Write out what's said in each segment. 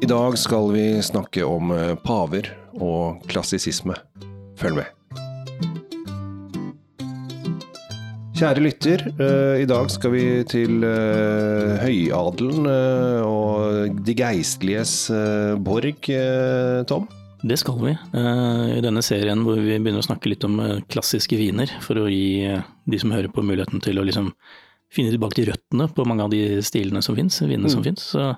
I dag skal vi snakke om eh, paver og klassisisme. Følg med. Kjære lytter, eh, i dag skal vi til eh, høyadelen og de geistliges borg, Tom. Det skal vi. I denne serien hvor vi begynner å snakke litt om klassiske viner, for å gi de som hører på muligheten til å liksom finne tilbake til røttene på mange av de stilene som fins, vinene som fins. Så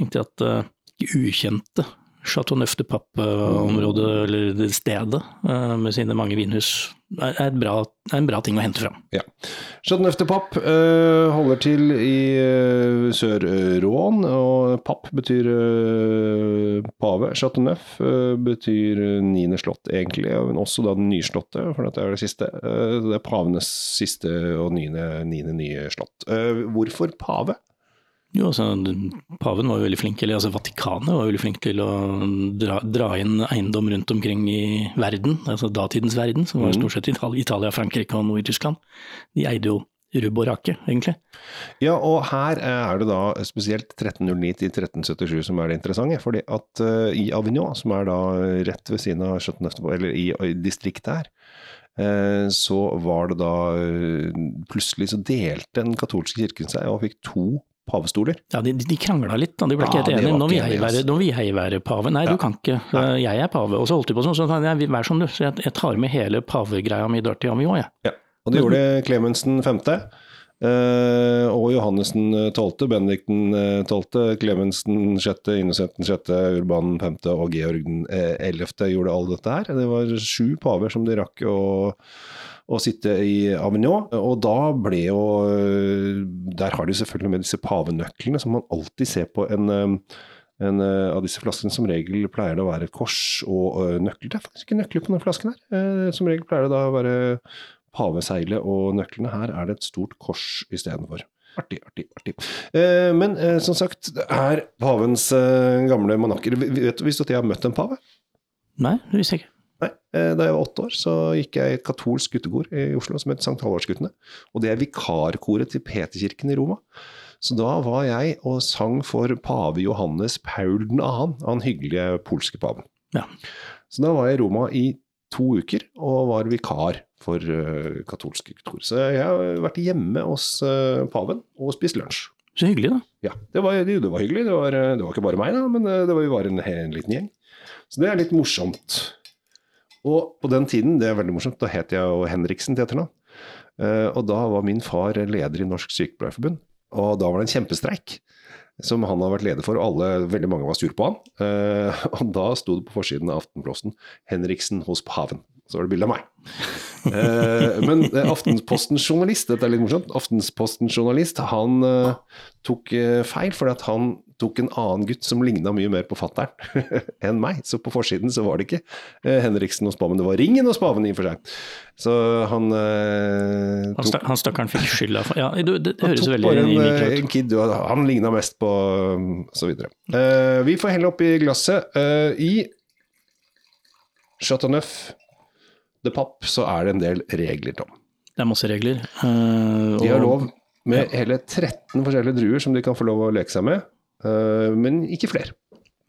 tenkte jeg at ukjente Chateau Neuf de Pape-området, eller det stedet, eh, med sine mange vinhus, er, er, bra, er en bra ting å hente fram. Ja. Chateauneuf de Pape eh, holder til i uh, Sør-Rouen, og Papp betyr uh, pave. Chateauneuf uh, betyr niende slott, egentlig, men også da den nye slottet, for dette er det siste. Det er pavenes siste og niende, niende nye slott. Hvorfor pave? Jo, altså, Paven var jo veldig flink, eller altså Vatikanet var jo veldig flink til å dra, dra inn eiendom rundt omkring i verden, altså datidens verden, som var stort sett Italia, Italia Frankrike og Nord-Tyskland. De eide jo rubb og rake, egentlig. Ja, og her er det da spesielt 1309 til 1377 som er det interessante. fordi at uh, i Avignon, som er da rett ved siden av Chateauneuf, eller i, i distriktet her, eh, så var det da eh, Plutselig så delte den katolske kirken seg og fikk to pavestoler. Ja, De, de krangla litt, da. de ble ikke helt ja, enige. var Nå vil jeg være, altså. nå vil jeg være pave. Nei, Ja. du kan ikke. Jeg er pave. Og så holdt de på sånn, så jeg vær som du. Så jeg, jeg tar med hele pavegreia mi der til Avignon, jeg. Ja. Og det gjorde Klemensen 5. Uh, og Johannessen 12., Benedikten 12., Klemensen 6., Innocenten 6., Urban 5. og Georg den, eh, 11. gjorde alle dette her. Det var sju paver som de rakk å, å sitte i Avignon. Og da ble jo eh, Der har de selvfølgelig med disse pavenøklene, som man alltid ser på en eh, en eh, av disse flaskene som regel pleier det å være kors og eh, nøkler. Det er faktisk ikke nøkler på denne flasken her. Som regel pleier det da å være paveseilet og nøklene. Her er det et stort kors istedenfor. Artig, artig, artig. Men som sagt, det er pavens gamle manakker. Vet du, hvis du har møtt en pave? Nei, det visste jeg ikke. Nei. Eh, Da jeg var åtte år, så gikk jeg i et katolsk guttekor i Oslo som het Sankt Halvorsguttene. Og det er vikarkoret til Peterkirken i Roma. Så da var jeg og sang for pave Johannes Paul 2., han hyggelige polske paven. Ja. Så da var jeg i Roma i to uker og var vikar for uh, katolske guttekor. Så jeg har vært hjemme hos eh, paven og spist lunsj. Så hyggelig, da. Ja, det var, det, det var hyggelig. Det var, det var ikke bare meg, da, men eh, det var, vi var en, en liten gjeng. Så det er litt morsomt. Og på den tiden, det er veldig morsomt, da het jeg jo Henriksen til etternavn. Eh, og da var min far leder i Norsk Sykepleierforbund. Og da var det en kjempestreik som han har vært leder for, og alle, veldig mange var sur på han. Eh, og da sto det på forsiden av Aftenposten 'Henriksen hos paven'. Så var det bilde av meg. Eh, men Aftenpostens journalist, dette er litt morsomt, Aftenpostens journalist, han tok feil, fordi at han tok en annen gutt som ligna mye mer på fattern enn meg. Så på forsiden så var det ikke eh, Henriksen og Spaven, det var Ringen og Spaven i og for seg. Så han eh, tok han stakkaren fikk skylda for Ja, det, det, høres veldig bare en, lik eh, en kid, han ligna mest på um, så videre. Eh, vi får helle oppi glasset. Eh, I Chateauneuf de Papp så er det en del regler, Tom. Det er masse regler. eh, De har lov med hele 13 forskjellige druer som de kan få lov å leke seg med, men ikke flere.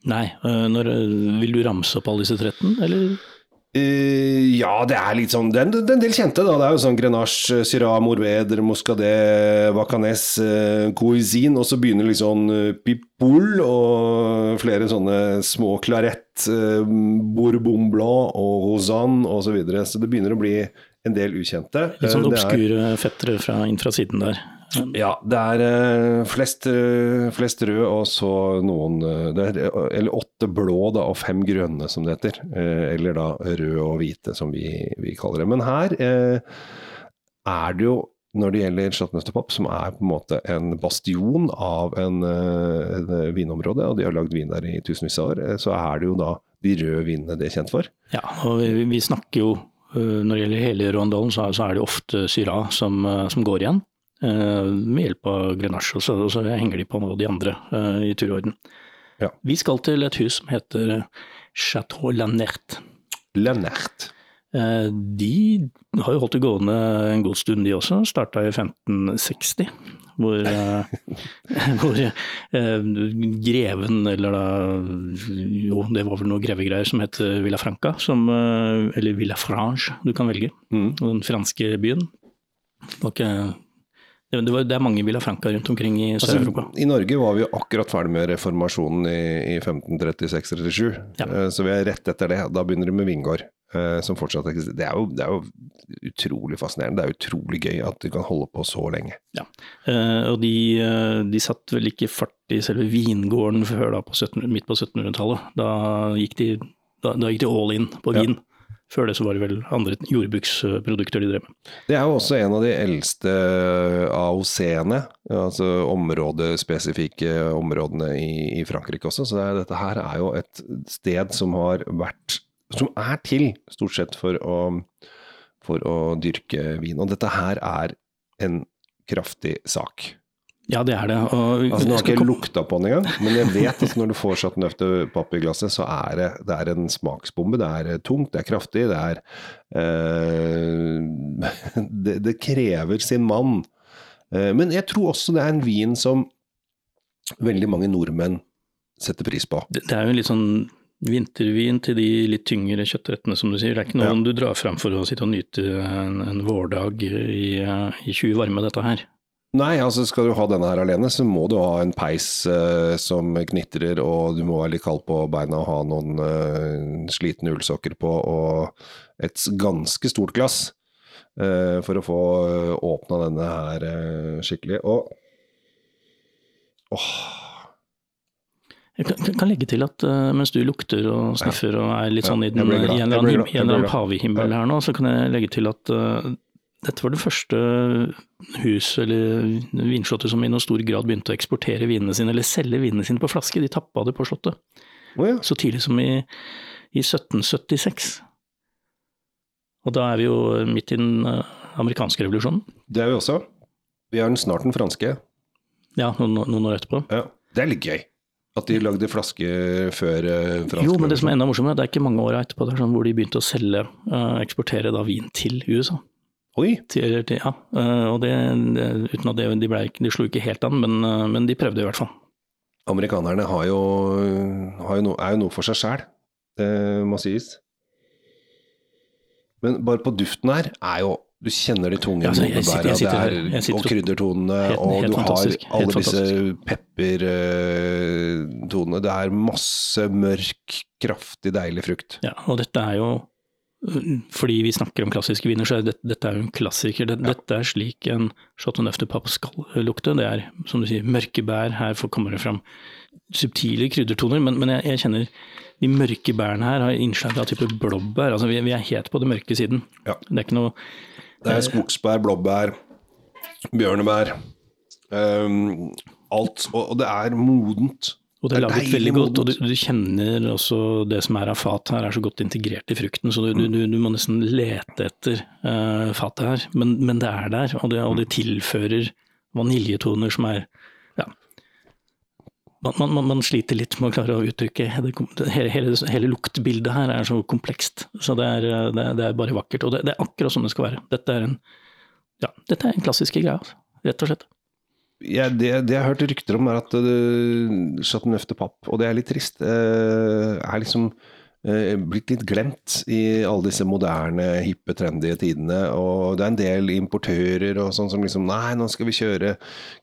Nei, eh, når, eh, vil du ramse opp alle disse 13, eller? Eh, ja, det er litt sånn Det er en, del kjente, da. Det er jo sånn Grenache, Syrah, Morveder, Moscadet, Vacanes, eh, Coisin, og så begynner litt sånn eh, Pipoul og flere sånne små Clarette, eh, Bourbon Blanc og Rosanne osv. Så, videre. så det begynner å bli en del ukjente. Litt sånn Eh, obskure fettere fra, inn fra siden der. Ja, det er eh, flest, eh, flest røde og så noen eh, er, Eller åtte blå da, og fem grønne, som det heter. Eller da røde og hvite, som vi, vi kaller det. Men her eh, er det jo når det gjelder Chateauneuf som er på en måte en bastion av en, en vinområde, og de har lagd vin der i tusenvis av år, så er det jo da de røde vinene de er kjent for. Ja, og vi, vi snakker jo Når det gjelder hele Rondalen, så, er- så det ofte Syra som, som går igjen. Eh, Med hjelp av Grenache, og så, så henger de på noe av de andre eh, i turorden. Ja. Vi skal til et hus som heter Chateau Lanert. Lennert. Eh, de har jo holdt det gående en god stund, de også. Starta i 1560. Hvor, hvor eh, greven, eller da Jo, det var vel noe grevegreier som het Villafranca, som, eller Villafranche, du kan velge. Mm. Den franske byen. Det var ikke det, var, det er mange Villafranca rundt omkring i Sør-Europa. Altså, I Norge var vi jo akkurat ferdig med reformasjonen i, i 1536-37, Ja. Eh, så vi er rett etter det. Da begynner de med vingård. eh, Som fortsatt eksisterer. Det er, jo, det er jo utrolig fascinerende. Det er utrolig gøy at de kan holde på så lenge. Eh, og de, de satt vel ikke fart i selve vingården før da på 17, midt på 1700-tallet. Da, gikk de- da, da gikk de all in på Ja. Før det så var det vel andre jordbruksprodukter de drev med. Det er jo også en av de eldste AOC-ene, altså områdespesifikke områdene i, i Frankrike også. Så det er, dette her er jo et sted som har vært Som er til stort sett for å, for å dyrke vin. Og dette her er en kraftig sak. Ja, det er det. Og, Altså, nå har skal ikke jeg lukta på den engang, men jeg vet at når du får satt nøff til papp i glasset, så er det, det er en smaksbombe. Det er tungt, det er kraftig, det er eh, det, det krever sin mann. Eh, men jeg tror også det er en vin som veldig mange nordmenn setter pris på. det, det er jo en litt sånn vintervin til de litt tyngre kjøttrettene, som du sier. Det er ikke noen du drar fram for å sitte og nyte en, en vårdag i, i 20 varme, dette her. Nei, altså skal du ha denne her alene, så må du ha en peis uh, som knitrer, og du må være litt kald på beina og ha noen uh, slitne ullsokker på, og et ganske stort glass uh, for å få uh, åpna denne her skikkelig. Og åh, Jeg kan, kan- legge til at mens du lukter og sniffer og er litt sånn i, den, i en eller annen, pavehimmel her nå, så kan jeg legge til at dette var det første hus eller vinslottet som i noen stor grad begynte å eksportere vinene sine, eller selge vinene sine på flaske. De tappa det på slottet Oh, ja. så tidlig som i, i 1776. Og da er vi jo midt i den eh, amerikanske revolusjonen. Det er vi også. Vi har snart den franske. Ja, noen, noen år etterpå. Ja. Det er litt gøy. At de lagde flaske før uh, fransk Jo, men det som er enda morsommere, det er ikke mange åra etterpå det er sånn hvor de begynte å selge, eh, eksportere da vin til USA. Oi! Til, til, ja, og det, det, uten at det, de, ble, de slo ikke helt an, men, øh, men de prøvde i hvert fall. Amerikanerne har jo, har jo no, er jo noe for seg sjæl, det må sies. Men bare på duften her er jo Du kjenner de tunge Ja, altså, jeg sitter- jeg sitter- det jeg sitter og kryddertonene, Helt- og helt du har fantastisk, alle disse peppertonene. Det er masse mørk, kraftig, deilig frukt. Ja, og dette er jo fordi vi snakker om klassiske viner, så er dette, dette er jo en klassiker. Det, Dette er slik en Chateau Neuf de Pape skal lukte. Det er, som du sier, mørke bær. Her kommer det fram subtile kryddertoner, men, men jeg, jeg kjenner de mørke bærene her har innslag av type blåbær. Altså, vi, vi er helt på den mørke siden. Ja. Det er ikke noe Det er skogsbær, blåbær, bjørnebær. Um, alt. Og, og det er modent. Og det er laget veldig godt, og du, du kjenner også det som er av fat her, er så godt integrert i frukten, så du, du, du, du må nesten lete etter uh, fatet her. Men, men det er der, og det, og det tilfører vaniljetoner som er ja. Man, man, man- sliter litt med å klare å uttrykke det, hele, hele, hele luktbildet her er så komplekst, så det er, eh, det, det er bare vakkert. Og det, det er akkurat sånn det skal være. Dette er en, ja, dette er en klassiske greie, altså, rett og slett. Ja, det, det jeg har hørt rykter om, er at uh, Chateau papp, og det er litt trist, uh, er liksom uh, blitt litt glemt i alle disse moderne, hippe, trendy tidene. Og det er en del importører og sånn som liksom Nei, nå skal vi kjøre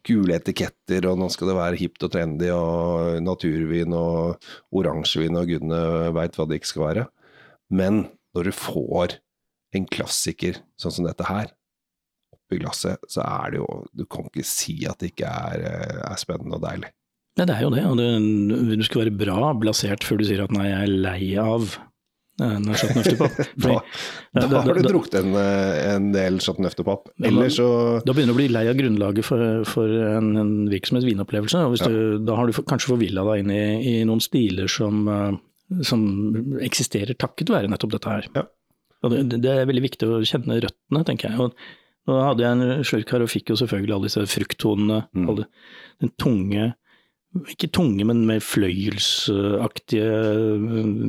gule etiketter, og nå skal det være hipt og trendy, og naturvin og oransjevin og gudene veit hva det ikke skal være. Men når du får en klassiker sånn som dette her, oppi glasset, så er det jo Du kan ikke si at det ikke er, eh, er spennende og deilig. Ja, det er jo det. og det, Du skal være bra blasert før du sier at nei, jeg er lei av en når Chateau Neuf. Da, da da- har du drukket en, eh, en del Chateau Neuf de Pape. Så Da begynner du å bli lei av grunnlaget for, for en, en virksomhet vinopplevelse. Ja. du, Da har du for- kanskje forvilla deg inn i, i noen stiler som, eh, som eksisterer takket være nettopp dette her. Ja. Det, det er veldig viktig å kjenne røttene, tenker jeg. Og nå hadde jeg en slurk her og fikk jo selvfølgelig alle disse frukttonene. Mm. Den tunge, ikke tunge, men mer fløyelsaktige øh,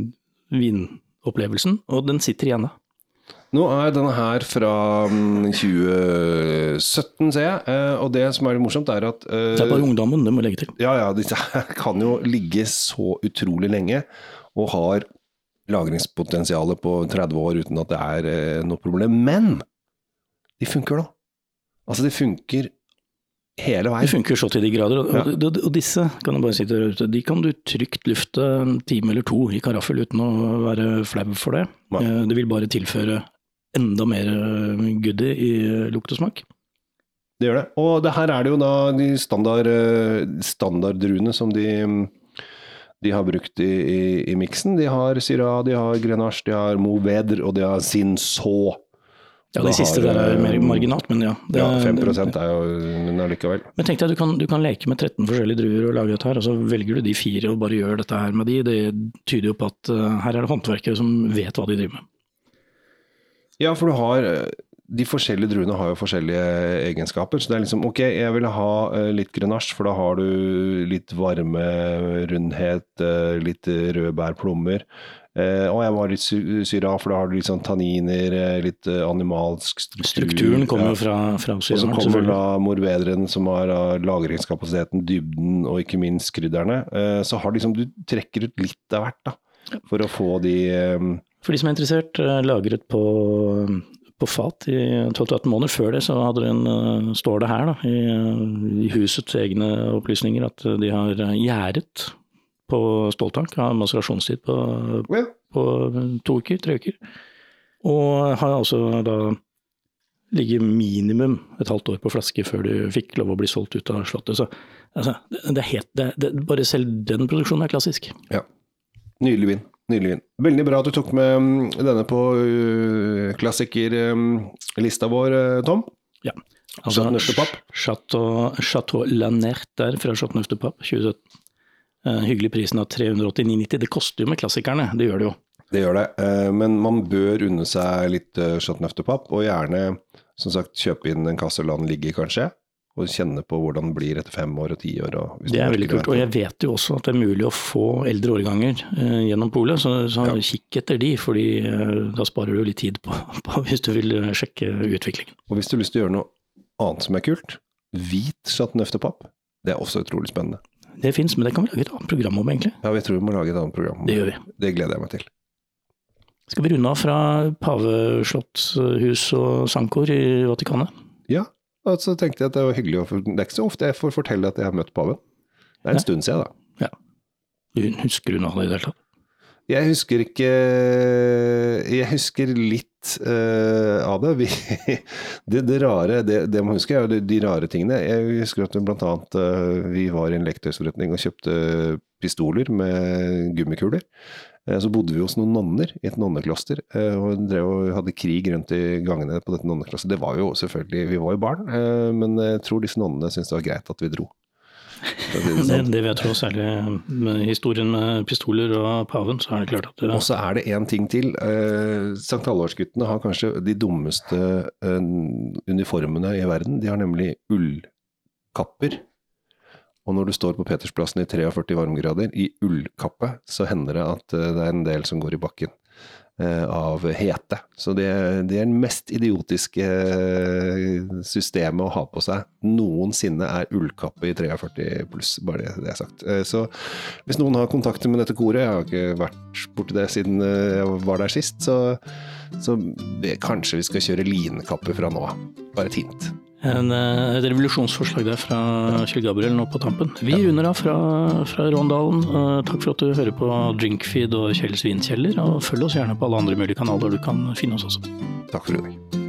vinopplevelsen. Og den sitter igjen da. Nå er denne her fra mm, 2017, ser jeg. Eh, og det som er litt morsomt, er at eh, Det er bare ungdommen, det må legge til. Ja, ja, disse her kan jo ligge så utrolig lenge, og har lagringspotensialet på 30 år uten at det er eh, noe problem. Men de funker, da. Altså, de funker hele veien. De funker så til de grader. Og, Ja. og, og, disse kan jeg bare si til ute, de kan du trygt lufte en time eller to i karaffel uten å være flau for det. Nei. Eh, Det vil bare tilføre enda mer eh, goodie i lukt og smak. Det gjør det. Og det her er det jo da de standard, eh, standarddruene som de, de har brukt i, i, i miksen. De har Syrah, de har Grenache, de har moveder, og de har Cinsault. Ja, De Det siste har, der er mer marginalt, men ja. Det, Ja, 5 det- er jo Men allikevel. Men tenk deg, du kan, du kan leke med 13 forskjellige druer og lage dette her, og så velger du de fire og bare gjør dette her med de. Det tyder jo på at uh, her er det håndverkere som vet hva de driver med. Ja, for du har eh, De forskjellige druene har jo forskjellige egenskaper. Så det er liksom ok, jeg vil ha eh, litt grenasje, for da har du litt varme, rundhet, litt røde bær, plommer. Eh, og jeg var litt sy- syra, for da har du litt sånn tanniner, eh, litt eh, animalsk struktur. Strukturen kommer Ja. jo fra, fra Og så kommer da morvederen, som har lagringskapasiteten, dybden og ikke minst krydderne. Uh, så har liksom, du trekker ut litt av hvert, da. For å få de eh, For de som er interessert, lagret på, på fat i 12-18 måneder. Før det så eh, står det her da, i, i husets egne opplysninger at de har gjæret på ståltank, har maserasjonstid på, ja. på to uker, tre uker. Og har altså da ligget minimum et halvt år på flaske før du fikk lov å bli solgt ut av slottet. Så altså, det, er helt, det, det, bare selv den produksjonen er klassisk. Ja. Nydelig vin. Nydelig vin. Veldig bra at du tok med mm, denne på uh, klassikerlista vår, uh, Tom. Ja. Pape. Chateau, Chateau Lanert der fra Chateau Neuf de Pape 2017. Eh, hyggelig prisen av 389,90. Det koster jo med klassikerne, det gjør det jo. Det gjør det, eh, men man bør unne seg litt uh, Chateau Neuf de Pape, og gjerne som sagt kjøpe inn en kasse la den ligge, kanskje. Og kjenne på hvordan det blir etter fem år og ti år. Og Det er veldig kult. Og jeg vet jo også at det er mulig å få eldre årganger eh, gjennom polet, så, så Ja. kikk etter de, fordi eh, da sparer du litt tid på, på hvis du vil eh, sjekke utviklingen. Og hvis du har lyst til å gjøre noe annet som er kult, hvit Chateau efter de Pape, det er også utrolig spennende. Det fins, men det kan vi lage et annet program om, egentlig. Ja, vi tror vi må lage et annet program. Det gjør vi. Det gleder jeg meg til. Skal vi runde av fra paveslotthus og sangkor i Vatikanet? Ja, og så tenkte jeg at det var hyggelig Det er ikke så ofte jeg får fortelle at jeg har møtt paven. Det er en Nei. stund siden, da. Du Husker av det i det hele tatt? Jeg husker ikke Jeg husker litt uh, av det. Vi, det. Det rare, det, det man husker, er de, de rare tingene. Jeg husker at blant annet eh, vi var i en lektøysforretning og kjøpte pistoler med gummikuler. Eh, Så bodde vi hos noen nonner i et nonnekloster, og drev og hadde krig rundt i gangene på dette nonneklosteret. Det var jo selvfølgelig, vi var jo barn, men jeg tror disse nonnene syntes det var greit at vi dro. Si det Det, sånn. vet du også, særlig med historien med pistoler og paven, så er det klart at det, Og så er det én ting til. Eh, Sankt Halvorsguttene har kanskje de dummeste eh, uniformene i verden. De har nemlig ullkapper. Og når du står på Petersplassen i 43 varmegrader i ullkappe, så hender det at eh, det er en del som går i bakken av hete. Så det, det er den mest idiotiske eh, systemet å ha på seg noensinne er ullkappe i 43 pluss, bare det, det er sagt. Eh, Så hvis noen har kontakter med dette koret, jeg har ikke vært borti det siden eh, jeg var der sist, så, så det, kanskje vi skal kjøre linkappe fra nå av. Bare et hint. En, eh, et revolusjonsforslag der fra Kjell Gabriel nå på tampen. Vi runder av fra, fra Råndalen. Eh, Takk for at du hører på Drinkfeed og Kjells vinkjeller, og følg oss gjerne på alle andre mulige kanaler du kan finne oss også. Takk for i dag.